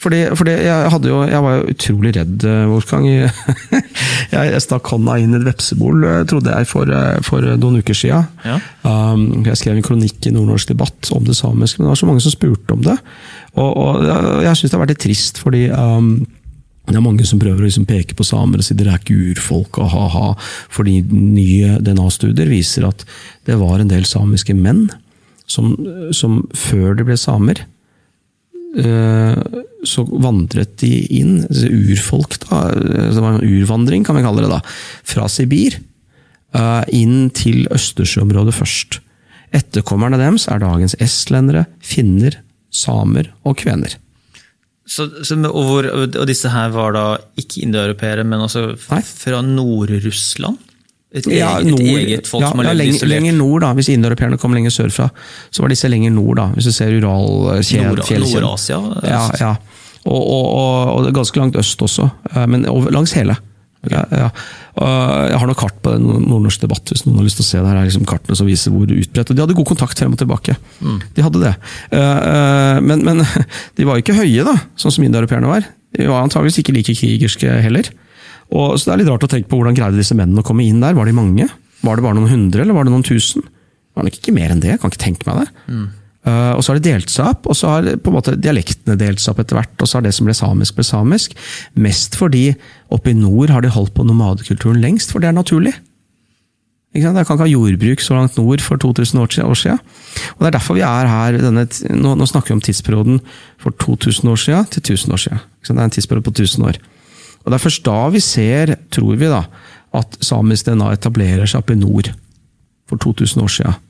Fordi, fordi jeg, jo, jeg var jo utrolig redd, eh, Wolfgang. Jeg, jeg stakk hånda inn i et vepsebol, eh, trodde jeg, for, eh, for noen uker siden. Ja. Um, jeg skrev en kronikk i Nordnorsk debatt om det samiske, men det var så mange som spurte om det. Og, og jeg, syns det har vært litt trist, fordi um, det er mange som prøver å liksom peke på samer og si dere er ikke urfolk, og ha-ha. Fordi nye DNA-studier viser at det var en del samiske menn som, som før de ble samer, så vandret de inn, urfolk, da, det var en urvandring kan vi kalle det, da, fra Sibir eh, inn til Østersjøområdet først. Etterkommerne deres er dagens estlendere, finner, samer og kvener. Så, så, og, hvor, og, disse her var da ikke indoeuropeere, men altså fra Nord-Russland? Et, Ja, eget, nord, et eget folk ja, som har ja, lenger, isolert? lenger nord, da. Hvis indoeuropeerne kom lenger sørfra, så var disse lenger nord. da, Hvis du ser Nord- Uralfjellkjeden. Nord-Asia? Ja, ja. Og, og, og, og ganske langt øst også, eh, men langs hele. Ja, ja. Jeg har noe kart på Nordnorsk debatt, hvis noen har lyst til å se det. Her er liksom kartene som viser hvor utbredt. Og de hadde god kontakt frem og tilbake. De hadde det. Eh, eh, Men, men de var jo ikke høye, da, sånn som indoeuropeerne var. De var antageligvis ikke like krigerske heller. Og, så det er litt rart å tenke på hvordan greide disse mennene å komme inn der. Var de mange? Var det bare noen hundre, eller var det noen tusen? Det var nok ikke mer enn det. jeg kan ikke tenke meg det. Uh, og så har de delt seg opp, og så har på en måte dialektene delt seg opp etter hvert. Og så har det som ble samisk, ble samisk. Mest fordi oppe i nord har de holdt på nomadekulturen lengst, for det er naturlig. Ikke sant? Jeg kan ikke ha jordbruk så langt nord for 2000 år siden. år siden. Og Det er derfor vi er her. Denne, nå, nå snakker vi om tidsperioden for 2000 år siden til 1000 år siden. Det er en tidsperiode på 1000 år. Og Det er først da vi ser, tror vi, da, at samisk DNA etablerer seg oppe i nord for 2000 år siden.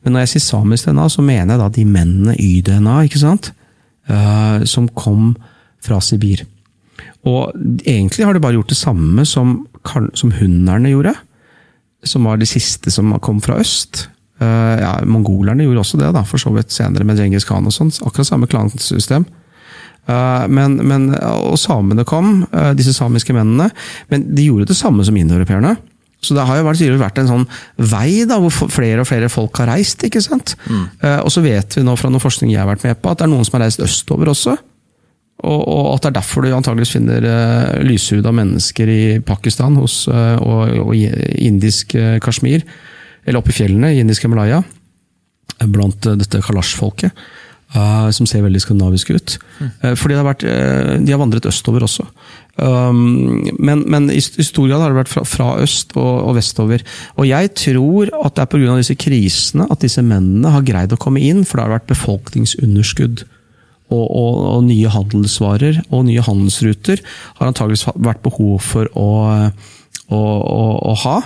Men når jeg sier samisk DNA, så mener jeg da de mennene Y-DNA, ikke sant? Uh, som kom fra Sibir. Og egentlig har de bare gjort det samme som, som hunderne gjorde. Som var de siste som kom fra øst. Uh, ja, Mongolerne gjorde også det, da, for så vidt senere med Djengis Khan og sånn. Akkurat samme klansystem. Eh, Men, men, og samene kom, eh, disse samiske mennene. Men de gjorde det samme som indoeuropeerne. Så det har jo vært, vært en sånn vei da, hvor flere og flere folk har reist. ikke sant? Mm. Og så vet vi nå fra noe forskning jeg har vært med på, at det er noen som har reist østover også. Og, og at det er derfor du antageligvis finner uh, lyshuda mennesker i Pakistan hos, uh, og, og indisk uh, Kashmir, eller oppe i fjellene i indiske Himalaya, eh, blant uh, dette kalash-folket, eh, som ser veldig skandinaviske ut. Eh, fordi det har vært, uh, de har vandret østover også. Um, men, men i, i stor grad har det vært fra, fra øst og, og vestover. Og jeg tror at det er pga. disse krisene at disse mennene har greid å komme inn, for det har vært befolkningsunderskudd. Og, og, og nye handelsvarer og nye handelsruter har antageligvis vært behov for å, å, å, å ha.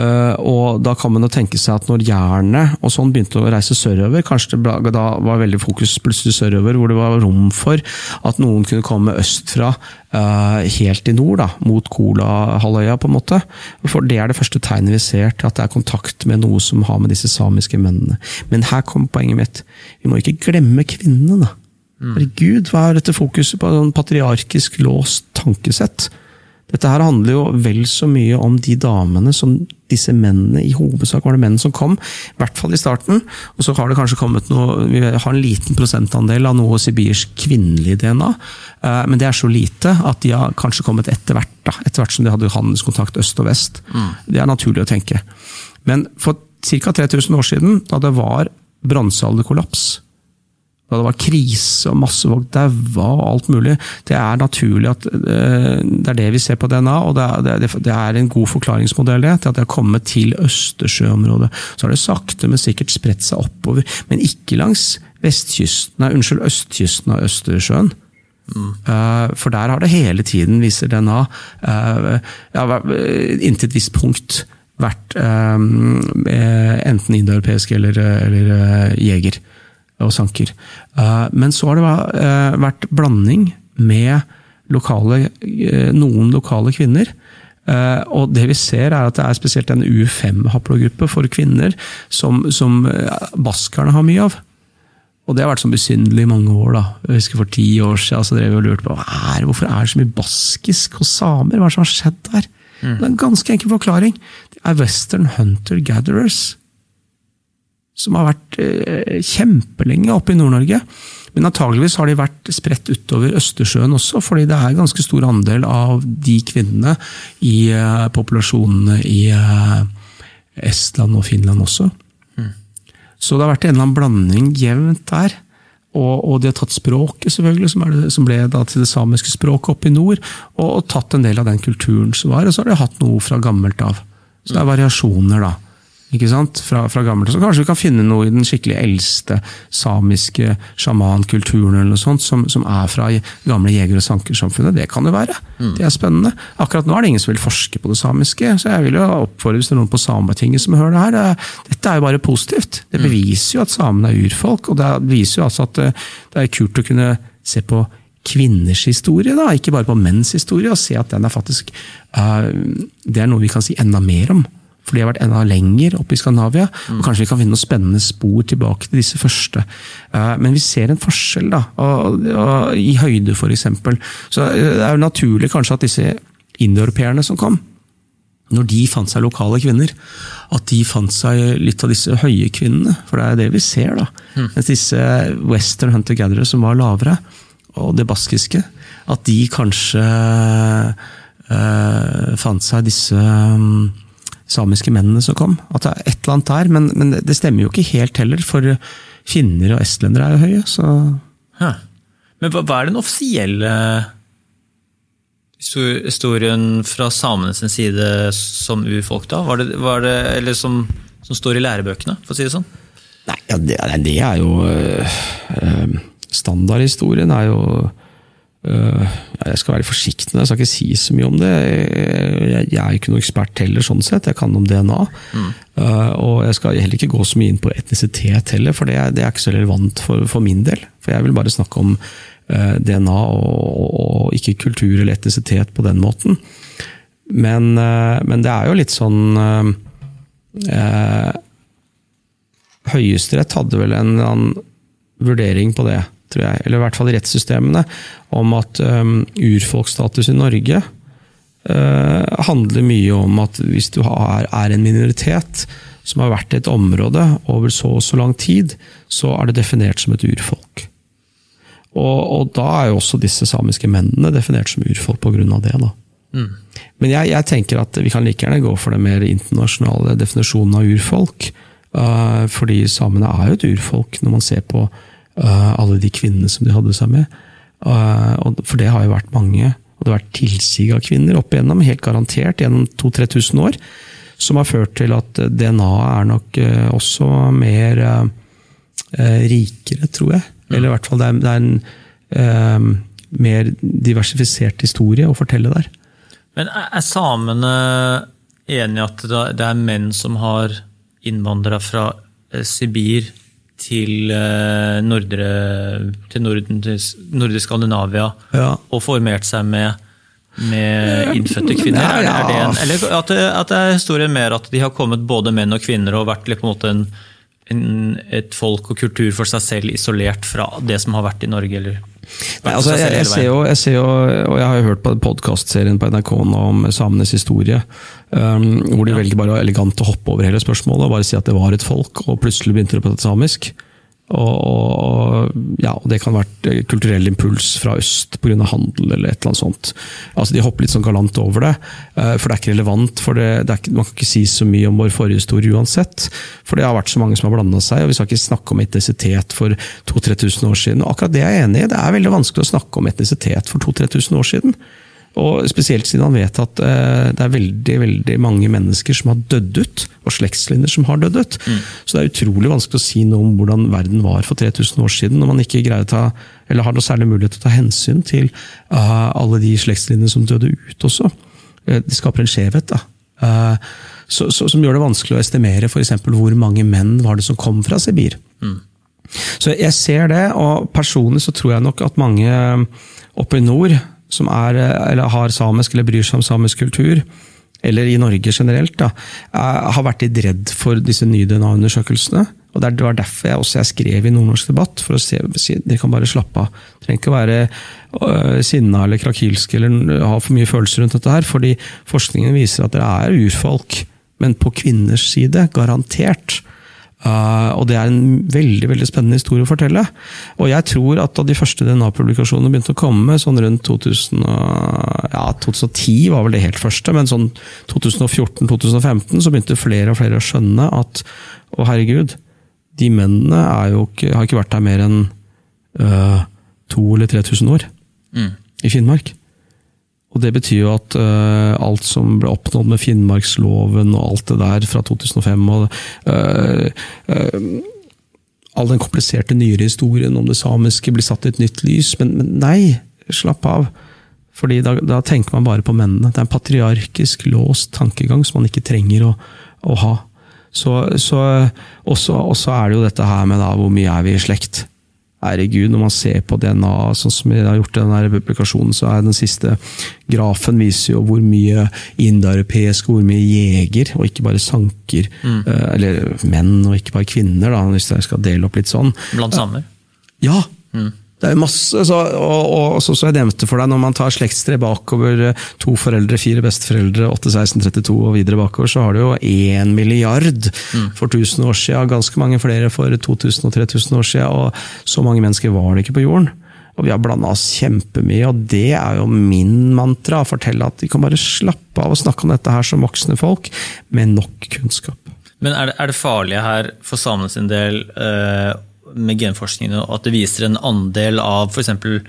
Eh, og da kan man jo tenke seg at når jernet og sånn begynte å reise sørover, kanskje det ble, da var veldig fokus plutselig sørover, hvor det var rom for at noen kunne komme østfra eh, helt i nord, da, mot Kolahalvøya, på en måte. For det er det første tegnet vi ser til at det er kontakt med noe som har med disse samiske mennene. Men her kommer poenget mitt. Vi må ikke glemme kvinnene, da. Herregud, hva er dette fokuset på en patriarkisk låst tankesett? Dette her handler jo vel så mye om de damene som disse mennene I hovedsak var det menn som kom, i hvert fall i starten. Og så har det kanskje kommet noe Vi har en liten prosentandel av noe sibirsk kvinnelig DNA. eh, Men det er så lite at de har kanskje kommet etter hvert. da, Etter hvert som de hadde handelskontakt øst og vest. Det er naturlig å tenke. Men for ca. 3000 år siden, da det var bronsealderkollaps, da det var krise og masse folk daua og alt mulig. Det er naturlig at eh, det er det vi ser på DNA, og det er, en god forklaringsmodell det, til at det har kommet til Østersjøområdet. Så har det sakte, men sikkert spredt seg oppover, men ikke langs vestkysten, nei, unnskyld, østkysten av Østersjøen. Mm. for der har det hele tiden, viser DNA, eh, ja, inntil et visst punkt vært enten indoeuropeisk eller, eller jeger og sanker. Eh, Men så har det eh, vært blanding med lokale, eh, noen lokale kvinner. Og det vi ser er at det er spesielt en U5-haplogruppe for kvinner som, som baskerne har mye av. Og det har vært sånn besynderlig i mange år. da. Jeg husker For ti år siden så drev vi og lurte på er, hvorfor er det så mye baskisk hos samer. Hva er det som har skjedd der? Det er en ganske enkel forklaring. Det er western hunter-gatherers som har vært eh, kjempelenge oppe i Nord-Norge. Men antageligvis har de vært spredt utover Østersjøen også, fordi det er ganske stor andel av de kvinnene i uh, populasjonene i uh, Estland og Finland også. Mm. Så det har vært en eller annen blanding jevnt der. Og, og, de har tatt språket, selvfølgelig, som, det, som ble til det samiske språket oppe i nord. Og, og, tatt en del av den kulturen som var, og så har de hatt noe fra gammelt av. Så det er variasjoner, da ikke sant? Fra, fra gammelt. Så kanskje vi kan finne noe i den skikkelig eldste samiske sjamankulturen eller noe sånt, som, som er fra gamle jeger- og sankersamfunnet. Det kan det være. Mm. Det er spennende. Akkurat nå er det ingen som vil forske på det samiske, så jeg vil jo oppfordre hvis det er noen på Sametinget som hører det her. Dette er jo bare positivt. Det mm. beviser jo at samene er urfolk, og det beviser jo altså at det, det er kult å kunne se på kvinners historie, da, ikke bare på menns historie, og se at den er faktisk uh, Det er noe vi kan si enda mer om for de har vært enda lenger oppe i Skandinavia. Mm. og Kanskje vi kan finne noen spennende spor tilbake til disse første. Eh, men vi ser en forskjell da, og, og, i høyde, f.eks. Så eh, det er jo naturlig kanskje at disse indoeuropeerne som kom, når de fant seg lokale kvinner, at de fant seg litt av disse høye kvinnene. For det er det vi ser. da. Mm. Mens disse western hunter-gatherere som var lavere, og det baskiske, at de kanskje øh, fant seg disse øh, samiske mennene som kom. At det er et eller annet der, men, men det stemmer jo ikke helt heller, for finner og estlendere er jo høye. så... Hæ. Men hva, hva, er den offisielle historien fra samenes side som urfolk, da? Var det, var det, eller som, som, står i lærebøkene, for å si det sånn? Nei, ja, det, det, er jo øh, Standardhistorien er jo jeg skal være forsiktig, jeg skal ikke si så mye om det. Jeg, er ikke noen ekspert heller, sånn sett. Jeg kan om DNA. Mm. Uh, og jeg skal heller ikke gå så mye inn på etnisitet heller, for det, det er ikke så relevant for, for, min del. For jeg vil bare snakke om eh, DNA og, og, ikke kultur eller etnisitet på den måten. Men, men det er jo litt sånn Høyesterett hadde vel en en vurdering på det tror jeg, eller i hvert fall rettssystemene, om at um, urfolksstatus i Norge uh, handler mye om at hvis du har, er en minoritet som har vært i et område over så og så lang tid, så er det definert som et urfolk. Og, og da er jo også disse samiske mennene definert som urfolk pga. det. da. Mm. Men jeg, jeg, tenker at vi kan like gjerne gå for den mer internasjonale definisjonen av urfolk. Uh, fordi samene er jo et urfolk, når man ser på alle de kvinnene som de hadde seg med. Eh, for det har jo vært mange, og det har vært tilsig av kvinner opp igjennom, helt garantert, gjennom 2000-3000 år. Som har ført til at DNA er nok eh, også mer rikere, tror jeg. Eller i hvert fall det er, en mer diversifisert historie å fortelle der. Men er samene enig i at det er menn som har innvandra fra Sibir til uh, nordre, til Norden, til nordisk Skandinavia ja. og formert seg med, med innfødte kvinner? Ja, ja. Er det en, eller at det, at det, er historien mer at de har kommet både menn og kvinner og vært litt på en måte en, en, et folk og kultur for seg selv isolert fra det som har vært i Norge? eller Nei, altså, jeg, jeg, ser jo, jeg, ser jo, og jeg har jo hørt på podkastserien på NRK nå om samenes historie, um, hvor de ja. velger bare elegant å hoppe over hele spørsmålet og bare si at det var et folk, og plutselig begynte det på samisk. Og, ja, og det kan ha vært kulturell impuls fra øst pga. handel eller et eller annet sånt. Altså De hopper litt sånn galant over det, eh, for det er ikke relevant. for det, det ikke, Man kan ikke si så mye om vår forhistorie uansett. For det har vært så mange som har blanda seg, og vi skal ikke snakke om etnisitet for 2000-3000 år siden. Og akkurat det er jeg enig i. Det er veldig vanskelig å snakke om etnisitet for 2000-3000 år siden. Og Spesielt siden han vet at eh, det er veldig veldig mange mennesker som har dødd ut, og slektslinjer som har dødd ut. Mm. Så det er utrolig vanskelig å si noe om hvordan verden var for 3000 år siden, når man ikke greier å ta, eller har noe særlig mulighet til å ta hensyn til uh, alle de slektslinjene som døde ut også. Uh, det skaper en skjevhet. da. Uh, så, så, som gjør det vanskelig å estimere f.eks. hvor mange menn var det som kom fra Sibir. Mm. Så jeg ser det, og personlig så tror jeg nok at mange oppe i nord som er, eller har samisk eller bryr seg om samisk kultur, eller i Norge generelt, da, har vært litt redd for disse nye DNA-undersøkelsene. Og Det var derfor jeg også jeg skrev i Nordnorsk debatt, for å se, dere kan bare slappe av. Trenger ikke være øh, sinna eller krakilske eller ha for mye følelser rundt dette her, fordi forskningen viser at dere er urfolk, men på kvinners side, garantert. Uh, og det er en veldig veldig spennende historie å fortelle. Og jeg tror at da de første DNA-publikasjonene begynte å komme, sånn rundt 2000, ja, 2010 var vel det helt første, men sånn 2014-2015 så begynte flere og flere å skjønne at å herregud, de mennene ikke, har ikke vært der mer enn uh, 2000 eller 3000 år mm. i Finnmark. Og Det betyr jo at uh, alt som ble oppnådd med Finnmarksloven og alt det der fra 2005 og uh, uh, All den kompliserte nyere historien om det samiske blir satt i et nytt lys. Men, men nei, slapp av. Fordi da, da, tenker man bare på mennene. Det er en patriarkisk, låst tankegang som man ikke trenger å, å ha. Så, så også, også, er det jo dette her med da, hvor mye er vi i slekt. Herregud, når man ser på DNA, sånn som vi har gjort i denne publikasjonen, så er den siste grafen viser jo hvor mye indoeuropeisk, hvor mye jeger, og ikke bare sanker. Mm. Eh, eller menn, og ikke bare kvinner, da, hvis jeg skal dele opp litt sånn. Blant samer? Ja! Mm. Det er masse, så, og, og, så, så jeg nevnte for deg, når man tar slektstre bakover, eh, to foreldre, fire besteforeldre, 8, 16, 32 og videre bakover, så har du jo én milliard mm. for 1000 år siden, ganske mange flere for 2000 og 3000 år siden, og så mange mennesker var det ikke på jorden. Og vi har blanda oss kjempemye, og det er jo min mantra. Å fortelle at vi kan bare slappe av og snakke om dette her som voksne folk, med nok kunnskap. Men er det, er det farlige her for samene sin del øh, med genforskningen at det viser en andel av f.eks. Uh,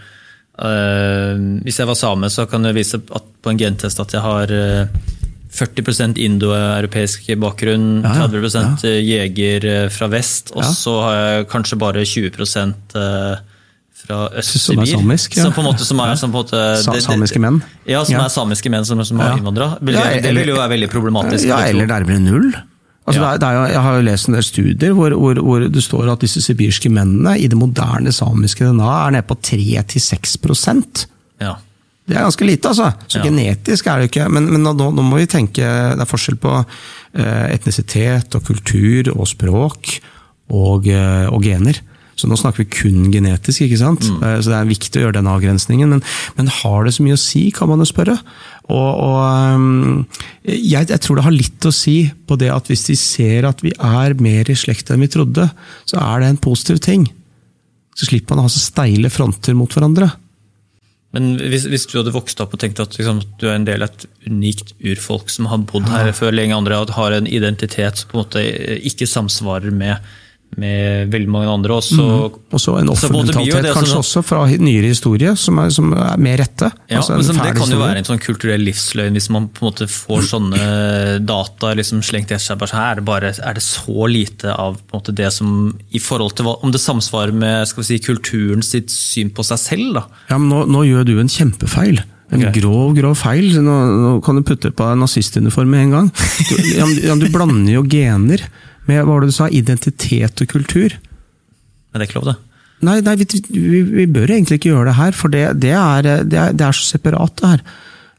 eh, hvis jeg var same, så kan det vise at på en gentest at jeg har uh, eh, 40 indoeuropeisk bakgrunn, ja, 30 ja. jeger eh, fra vest, og ja. så har jeg kanskje bare 20% fra Øst-Sibir. Som ja. Som på en måte, som er, som måte, det, samiske menn? Ja, som er samiske menn som, som har innvandra. Det vil jo være veldig problematisk. Ja, eller nærmere null. Altså, ja. det er, det er, jeg har jo lest en del studier hvor, hvor, hvor, det står at disse sibirske mennene i det moderne samiske DNA er nede på 3-6 ja. Det er ganske lite, altså. Så ja. genetisk er det ikke. Men, men nå, nå, må vi tenke Det er forskjell på eh, etnisitet og kultur og språk og, eh, og gener. Så nå snakker vi kun genetisk, ikke sant? Mm. Eh, så det er viktig å gjøre den avgrensningen. Men, men, har det så mye å si, kan man jo spørre. Og, og ehm, jeg, jeg, tror det har litt å si på det at hvis de ser at vi er mer i slekt enn vi trodde, så er det en positiv ting. Så slipper man å ha så steile fronter mot hverandre. Men hvis, hvis, du hadde vokst opp og tenkt at liksom, du er en del av et unikt urfolk som har bodd her før lenge andre, og har en identitet som på en måte ikke samsvarer med med veldig mange andre. Også, mm. også en offermentalitet kanskje sånn, også fra nyere historie, som er, som er mer rette. Ja, altså men Det kan jo være en sånn kulturell livsløgn hvis man på en måte får sånne data liksom slengt etter seg. så her, bare, Er det så lite av måte, det som i forhold til Om det samsvarer med skal vi si, kulturen sitt syn på seg selv? da? Ja, men Nå, nå gjør du en kjempefeil. En okay. grov grov feil. Nå, nå, kan du putte på nazistuniform med en gang. Du, ja, du blander jo gener med hva var det du sa, identitet og kultur. Men det er ikke lov, det? Nei, nei vi, vi, vi, bør egentlig ikke gjøre det her, for det, det, er, det, er, det er, så separat, det her.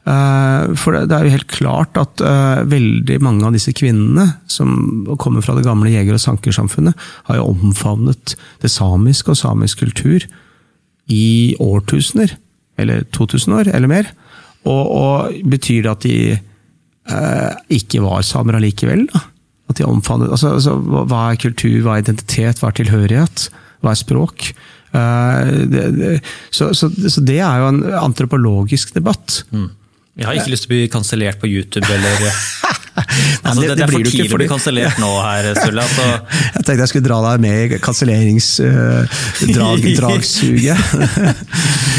Uh, for det, er jo helt klart at uh, veldig mange av disse kvinnene, som kommer fra det gamle jeger- og sankersamfunnet, har jo omfavnet det samiske og samisk kultur i årtusener. Eller 2000 år, eller mer. Og, og betyr det at de uh, ikke var samer allikevel? da? At de omfavner altså, altså, Hva er kultur, hva er identitet, hva er tilhørighet? Hva er språk? Uh, det, det, så, så, så, det er jo en antropologisk debatt. Mm. Jeg har ikke lyst til å bli kansellert på YouTube eller altså, det, det, det, er for tidlig å bli kansellert nå her, Sulle. Altså. Jeg tenkte jeg skulle dra deg med i kanselleringsdragsuget.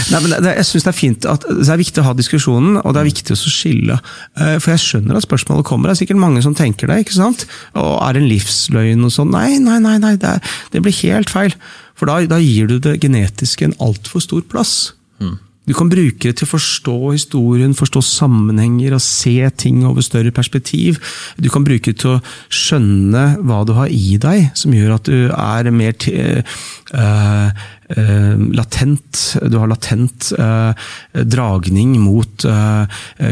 Uh, Nei, jeg synes det er fint at det er viktig å ha diskusjonen, og det er viktig å skille. Uh, for jeg skjønner at spørsmålet kommer. Det er sikkert mange som tenker det. ikke sant? Og er det en livsløgn og sånn? Nei, nei, nei, nei det, er, det, blir helt feil. For da, da gir du det genetiske en altfor stor plass. Mm. Du kan bruke det til å forstå historien, forstå sammenhenger og se ting over større perspektiv. Du kan bruke det til å skjønne hva du har i deg, som gjør at du er mer uh, uh, latent. Du har latent uh, dragning mot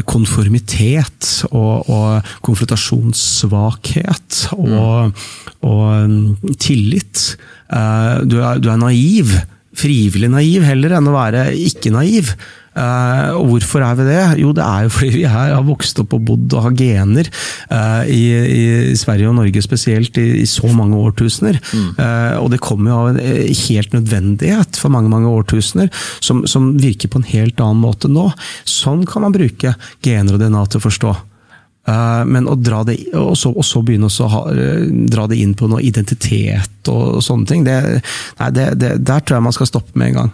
konformitet og, og konfrontasjonssvakhet og, og um, tillit. Du er, du er naiv frivillig naiv heller enn å være ikke naiv. Uh, og hvorfor er vi det? Jo, det er jo fordi vi er, har vokst opp og bodd og har gener uh, i, i, Sverige og Norge spesielt i, i så mange årtusener. Mm. Uh, og det kommer jo av en helt nødvendighet for mange mange årtusener, som, som, virker på en helt annen måte nå. Sånn kan man bruke gener og DNA til å forstå. Men å dra det, og så, og så begynne å ha, dra det inn på noe identitet og, sånne ting, det, nei, det, det, der tror jeg man skal stoppe med en gang.